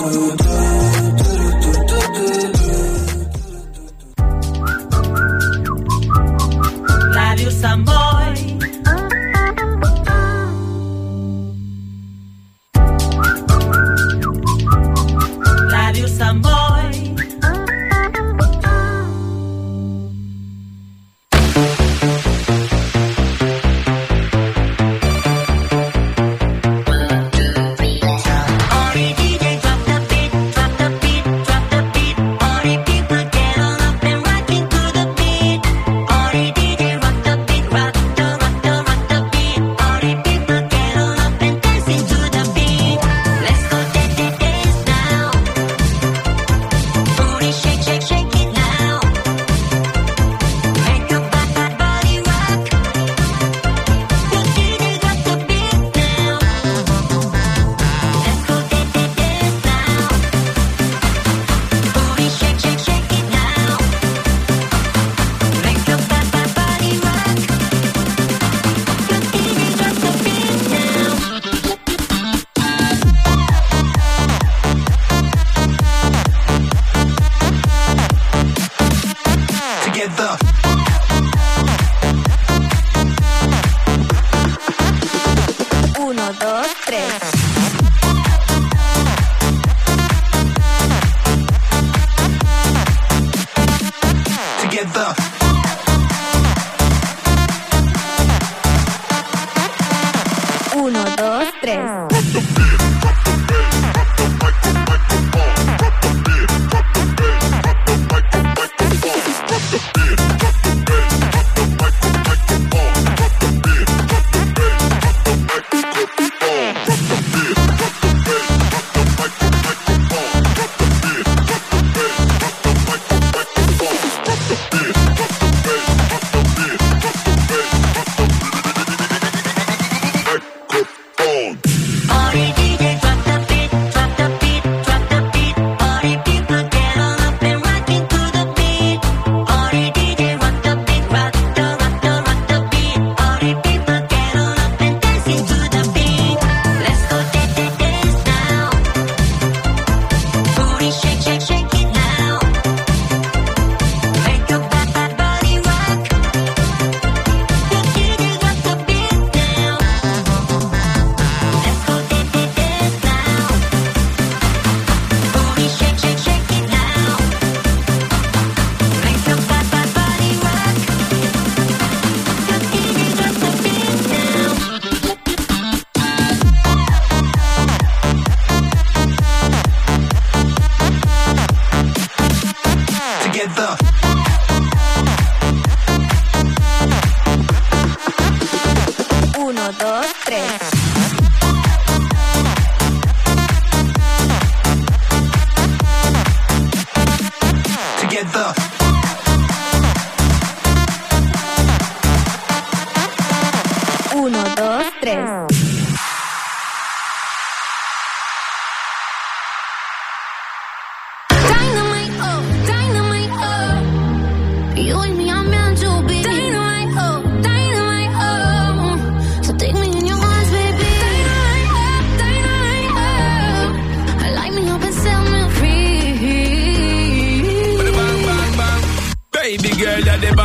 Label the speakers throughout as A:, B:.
A: Radio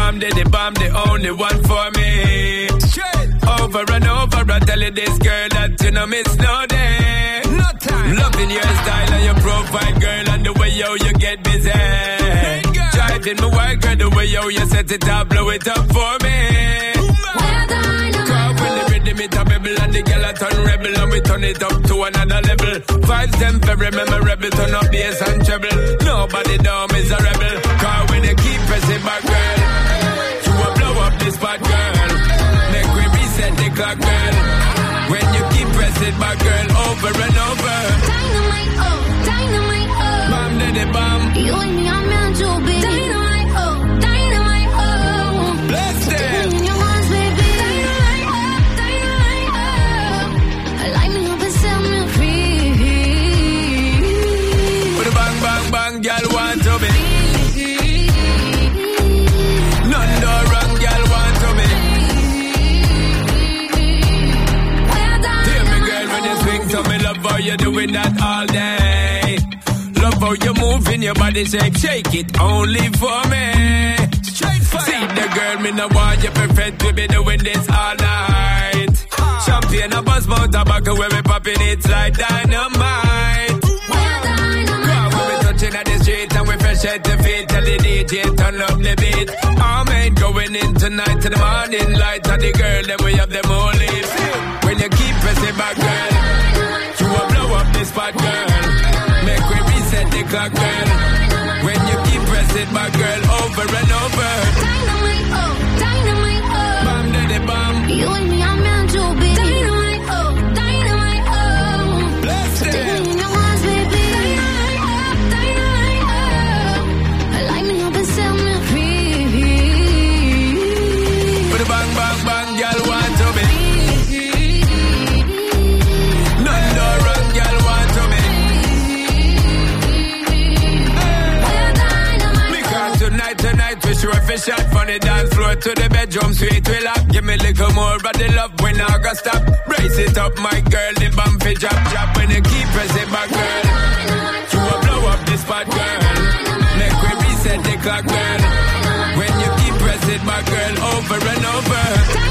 B: bomb, the, the bomb, the only one for me. Over and over, I tell you this girl that you know miss no day. No time. Loving your style and your profile, girl, and the way yo you get busy. Driving my work, girl, the way yo you set it up, blow it up for me.
C: We're dynamite,
B: Cause when the rhythm it a bubble and the girl a turn rebel and we turn it up to another level. Vibes them very memorable, turn up bass and treble. Nobody down is a rebel. Cause when you keep pressing back, girl, this spot, girl. Make we reset the clock, girl. When you keep pressing back, girl, over and over.
C: dynamite, oh, dynamite, oh.
B: Bam, the bam.
C: You and me are We're
B: Hear me,
C: dynamite,
B: girl, when you swing to me, love how you that all day. your body shake, shake it only for me. Straight fire. See the girl, me no want you perfect, we be doing this all night. Champagne, a buzz, mouth, tobacco, where we popping it like dynamite. Girl, when we touching at the street and we fresh at the feet, tell the DJ turn up the beat. Amen, going in tonight to the morning light, and the girl, then we have them all live. When you keep pressing back, girl, blow up this spot, girl. Make we reset the clock, girl. When you keep pressing back, girl, over and over.
C: Dynamite, oh, dynamite, oh.
B: Bam, daddy, bam.
C: You and me
B: the dance floor to the bedroom sweet we lock. Give me a little more of the love when I got stop. Brace it up, my girl, the bump fi drop, drop. When you keep pressing back, girl, you will blow up this spot, girl. Make we reset the clock, girl. When you keep pressing back, girl, over and over.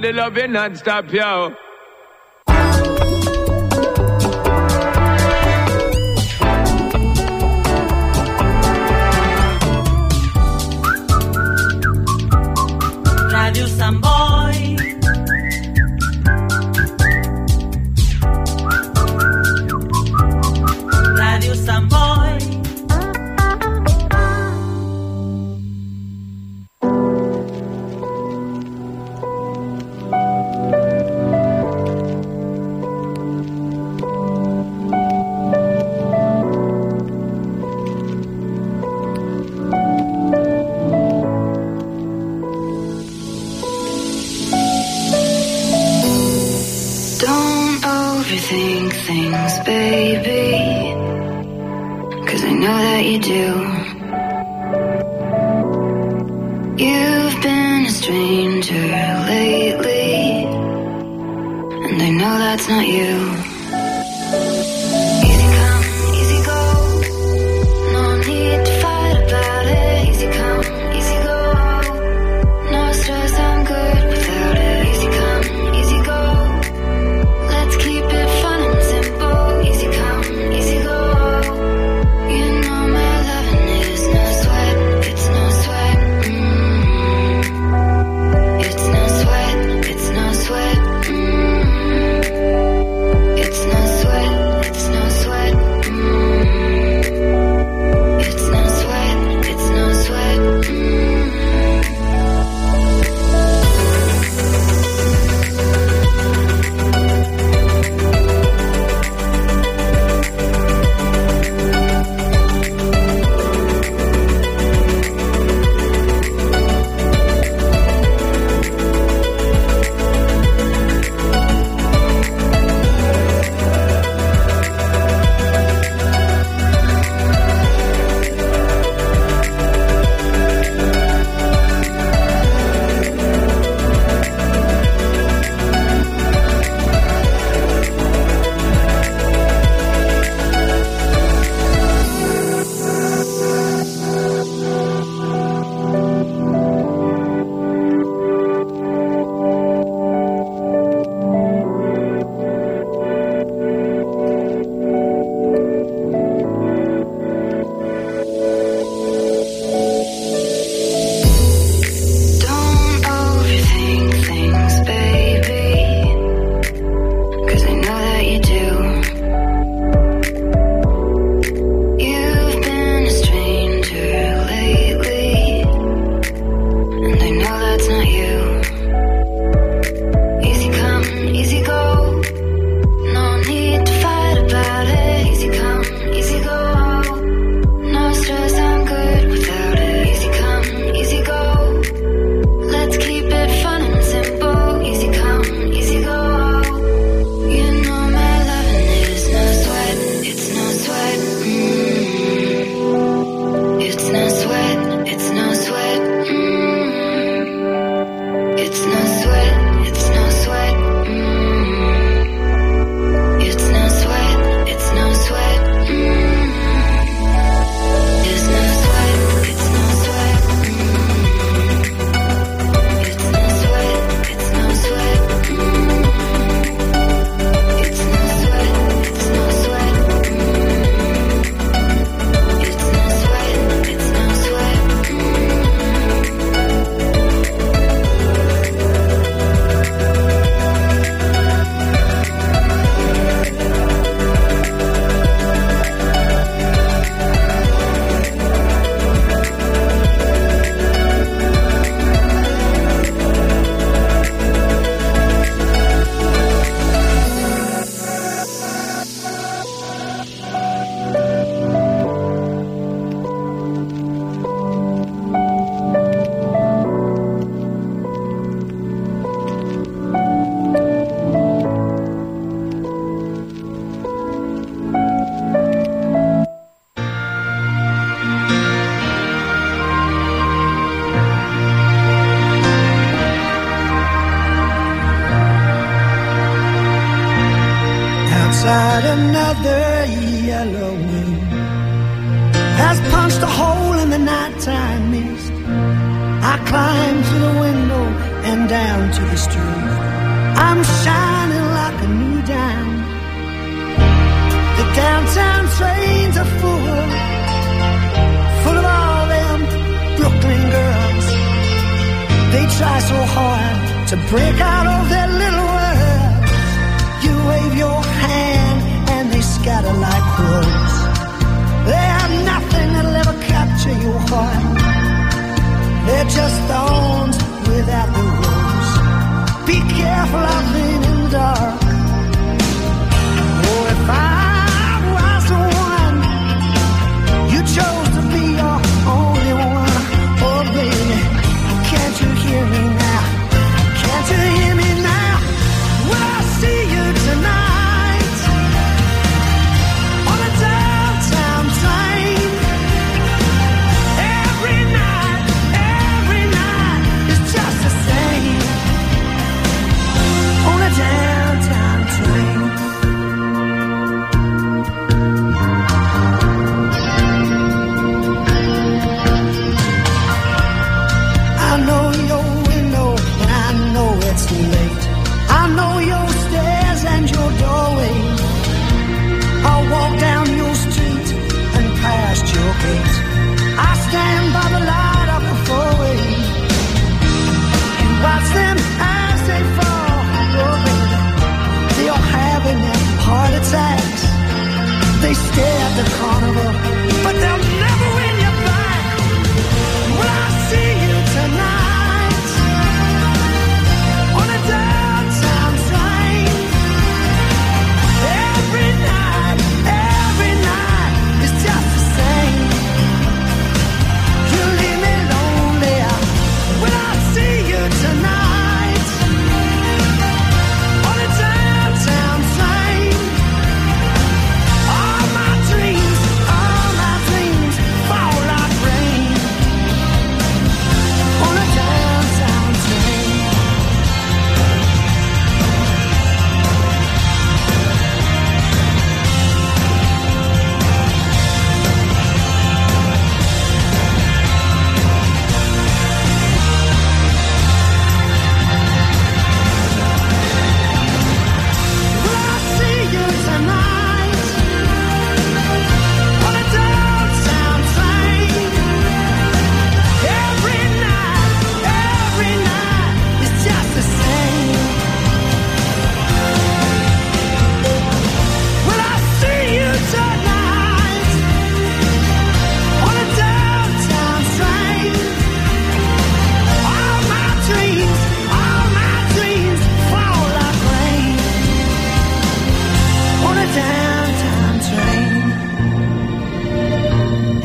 B: Get the loving non-stop, yo.
D: Radio
E: Sant Boi.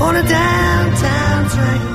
E: on a downtown train.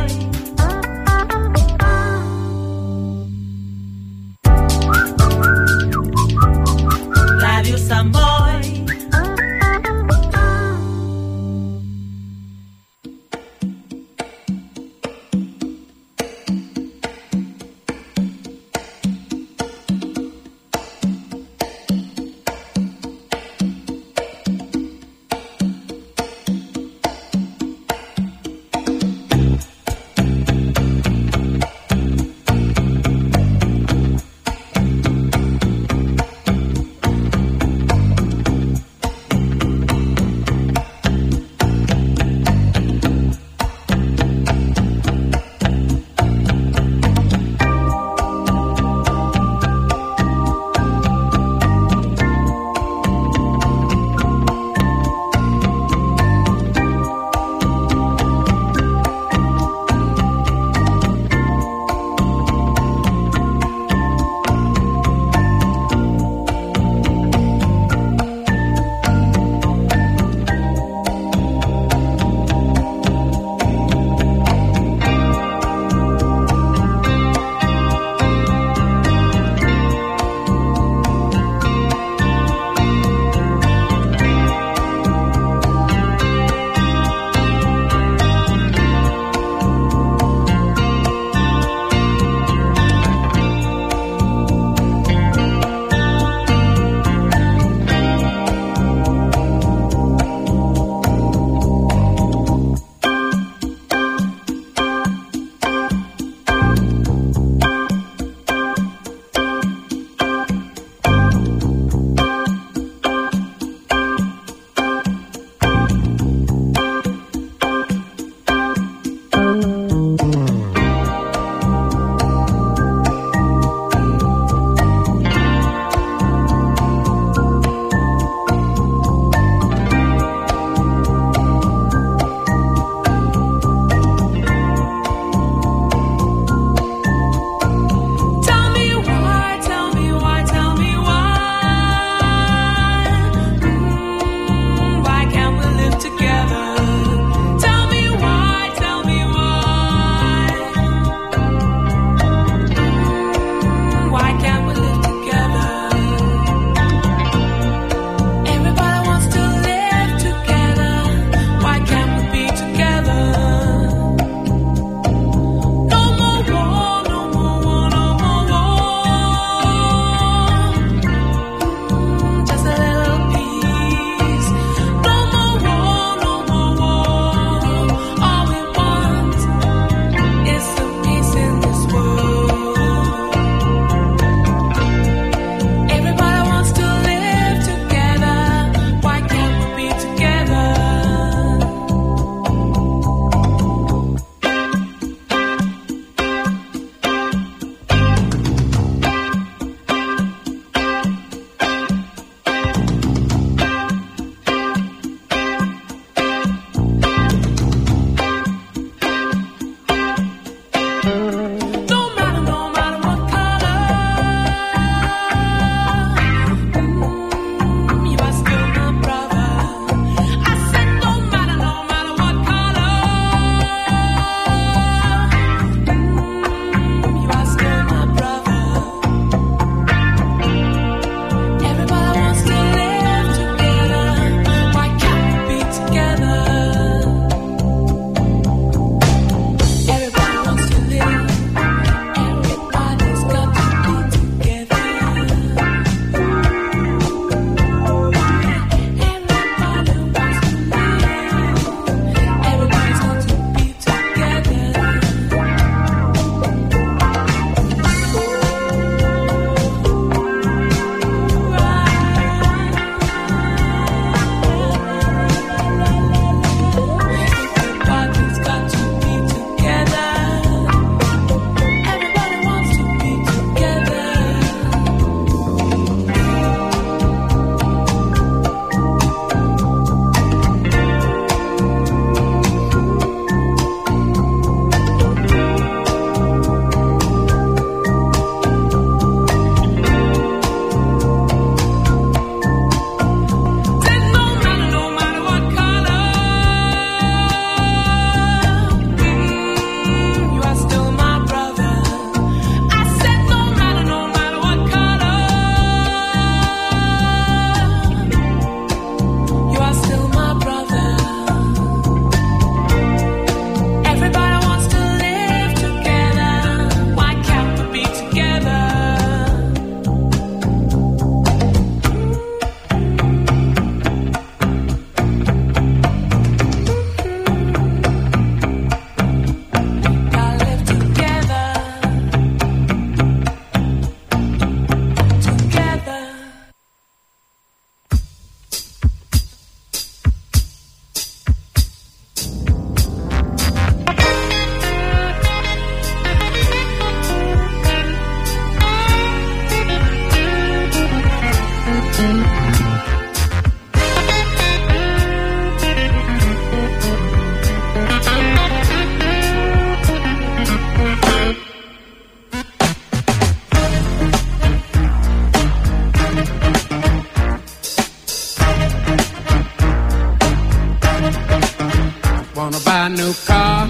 A: new car,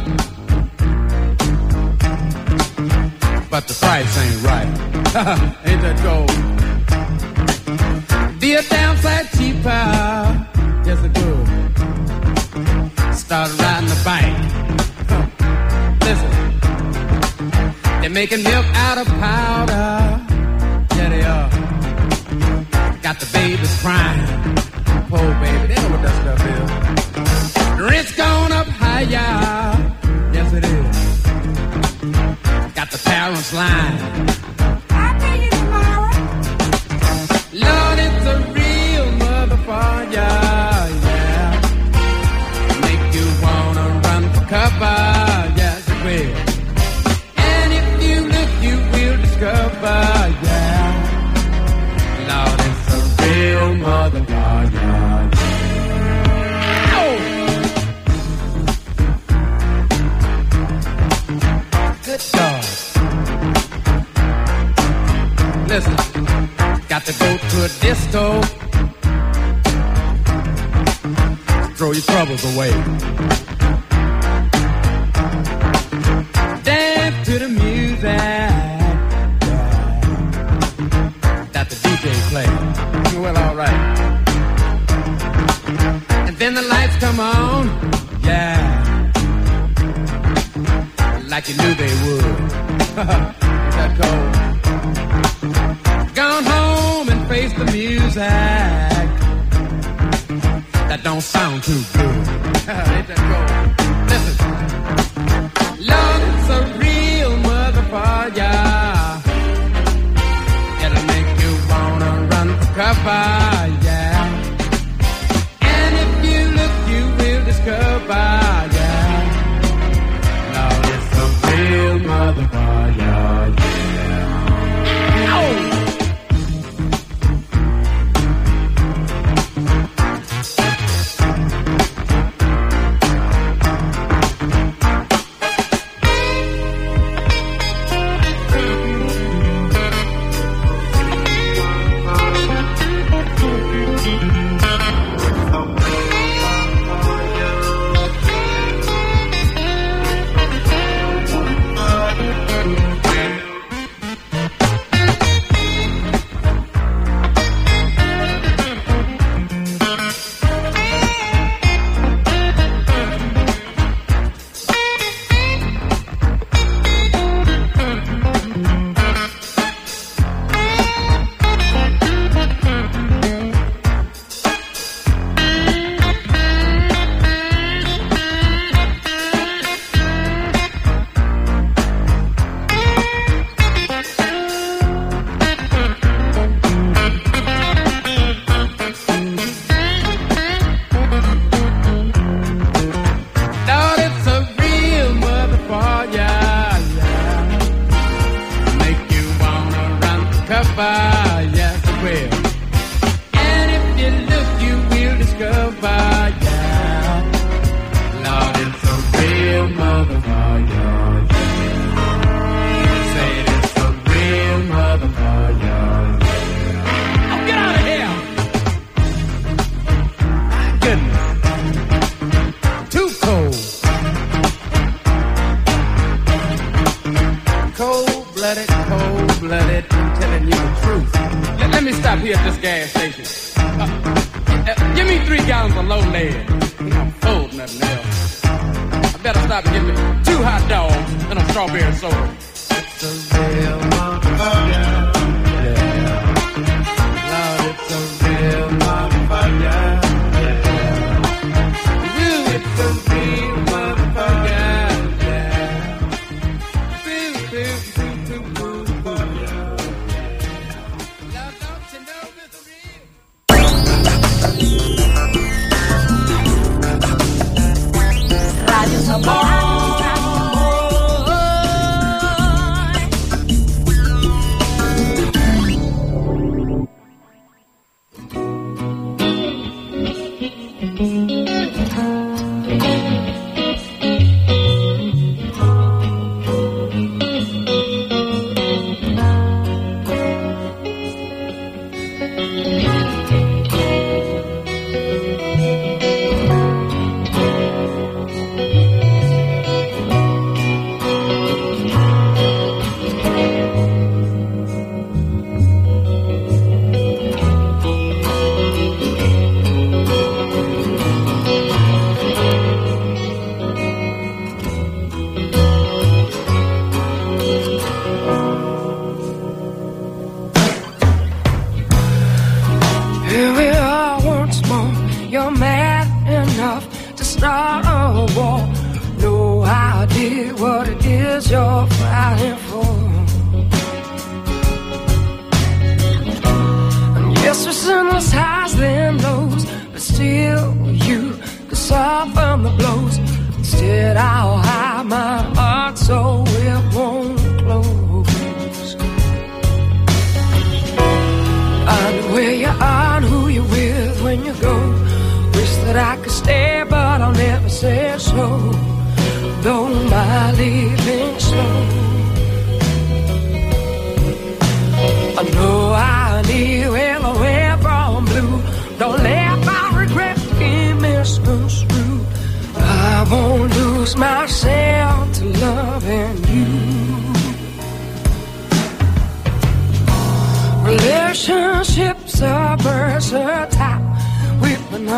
F: but the price ain't right. ain't that gold? Be a damn sight cheaper. Just a good start riding the bike. Listen, they're making milk out of powder. Yeah, they are. Got the babies crying. Poor baby, they know what that stuff is. The rent's gone up yeah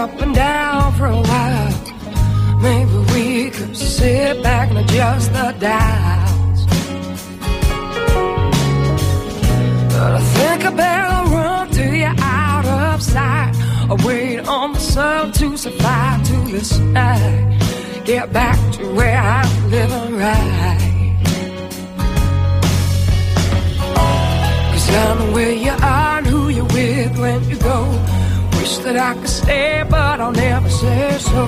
G: up and down for a while. Maybe we could sit back and adjust the dials. But I think I better run till you're out of sight. I wait on the sun to survive to this night. Get back to where I'm living right. Cause I know where you are and who you're with when you go. That I could stay, but I'll never say so.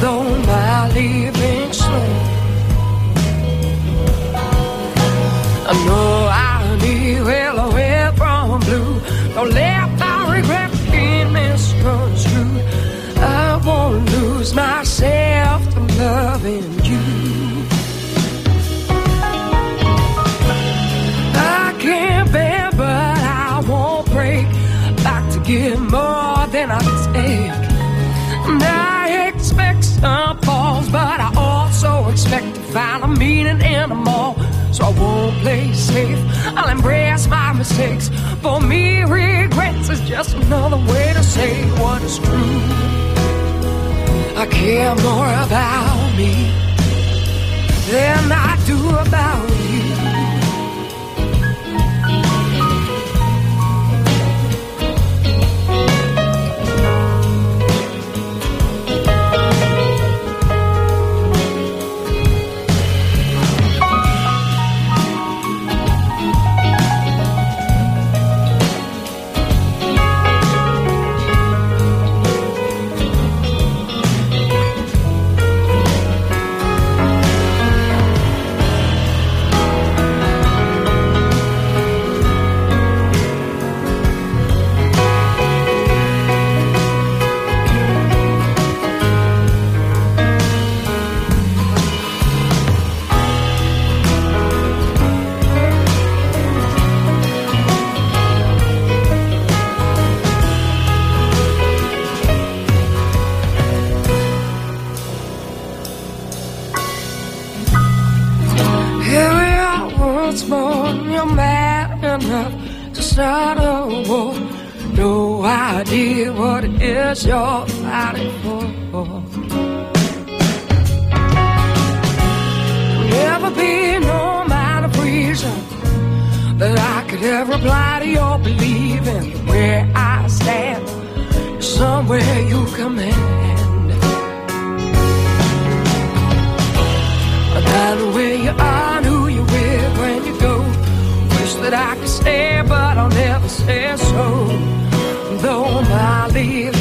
G: Though my leaving slow. I know I need well away from blue. Don't let my regret be misconstrued. I won't lose myself to loving you. I. And I expect some falls, but I also expect to find a meaning in them all. So I won't play safe. I'll embrace my mistakes. For me, regrets is just another way to say what is true. I care more about me than I do about you. Say so. Though my leaving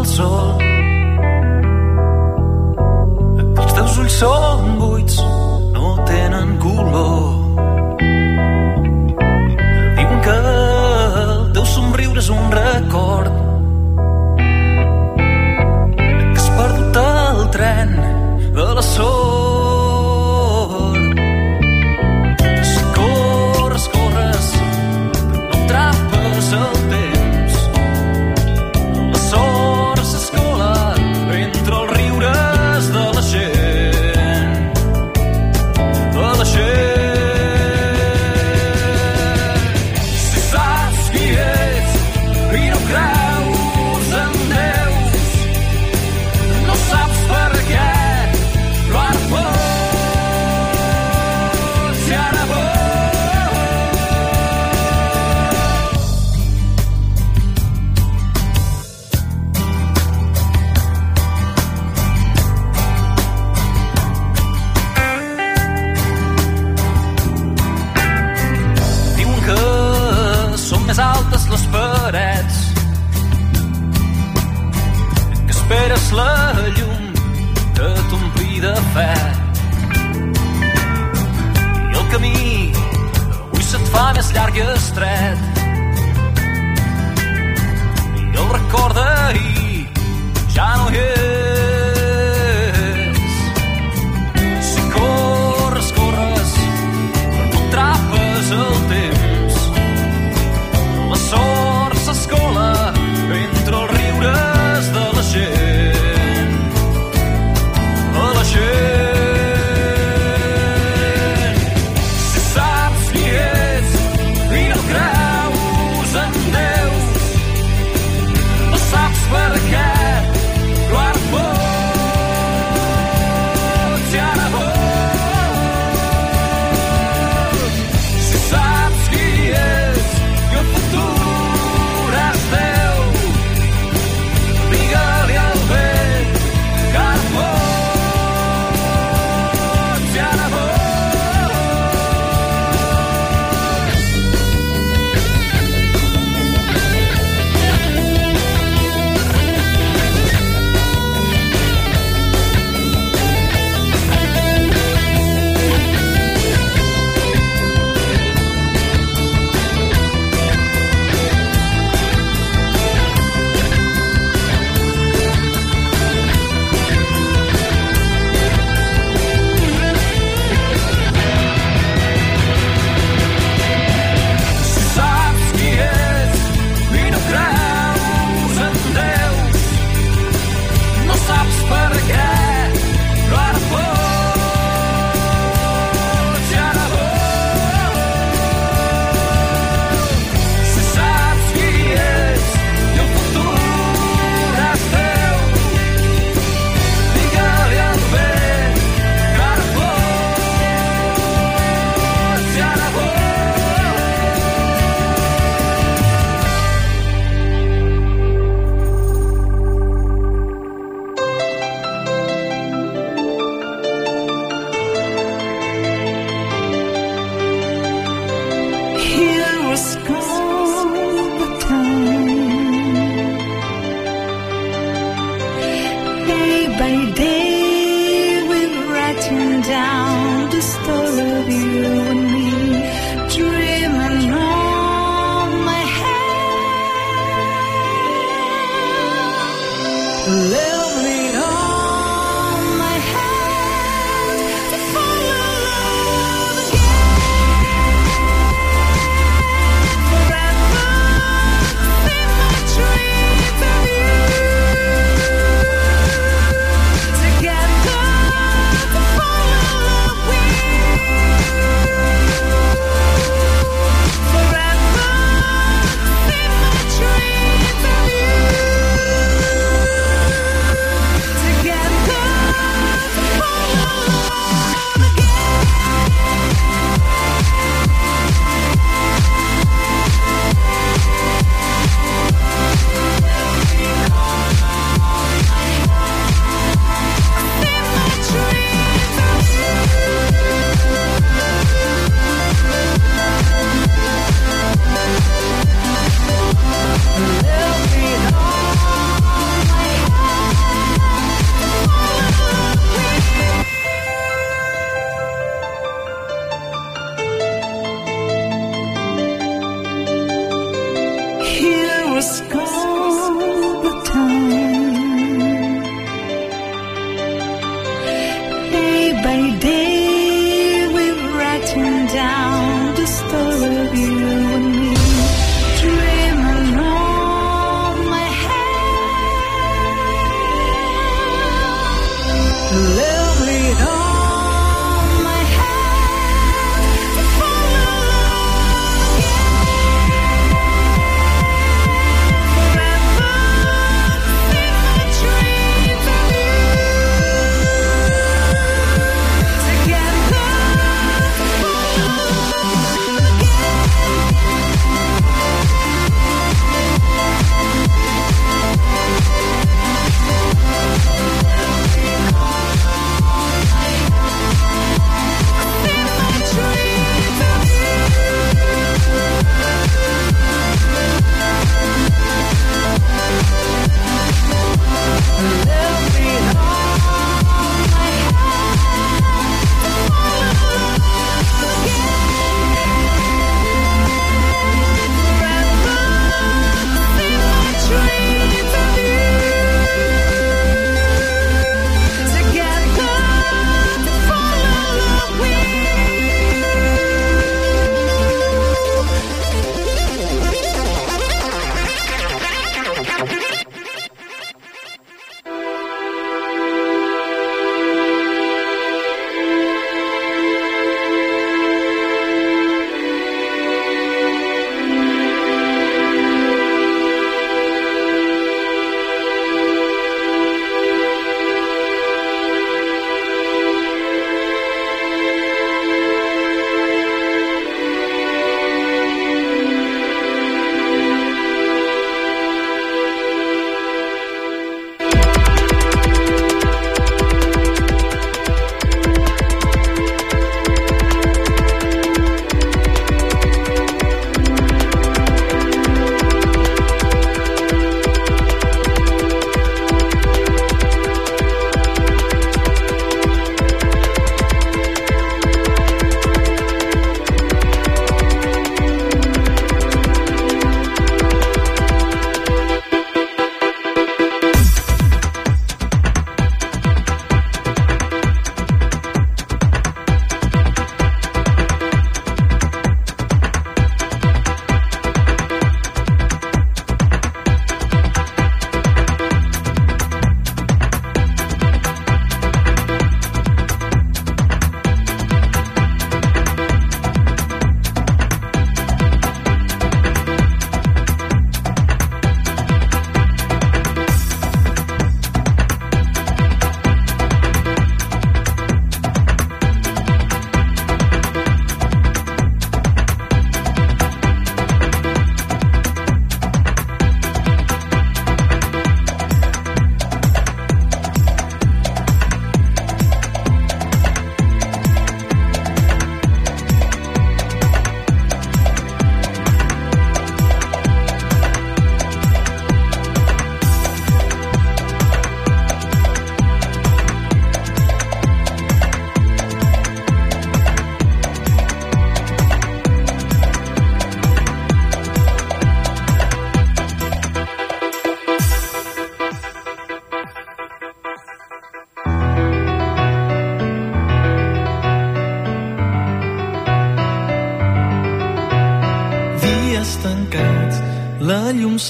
H: el sol. Els teus ulls són buits, no
I: tenen color.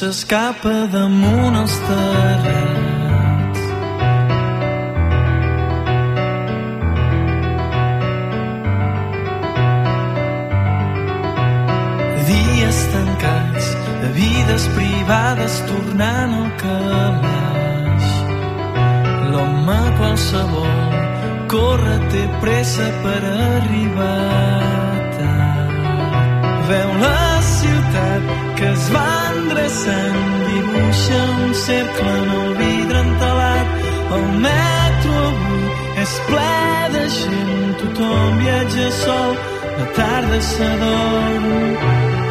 I: S'escapa damunt els terrats. Dies tancats, de vides privades tornant al calaix. L'home qualsevol corre, té pressa per arribar tard. Veu la ciutat que es va endreçant, dibuixa un cercle en el vidre entelat. El metro avui és ple de gent, tothom viatja sol, la tarda s'adorm.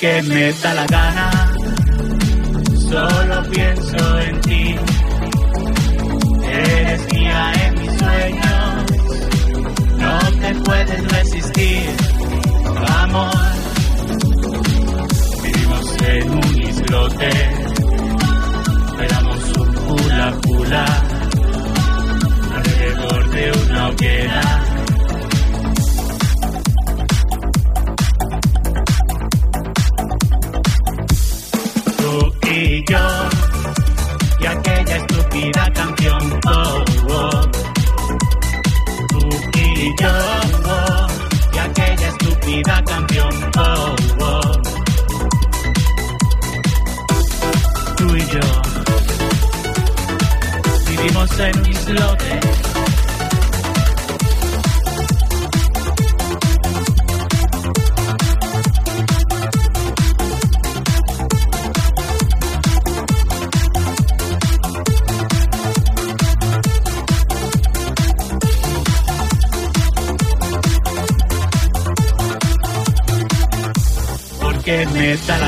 I: que
J: me
K: da la gana. querida canción. Oh, oh. Tú y yo, oh, y aquella estúpida canción. Oh, oh. Tú y yo vivimos en un planeta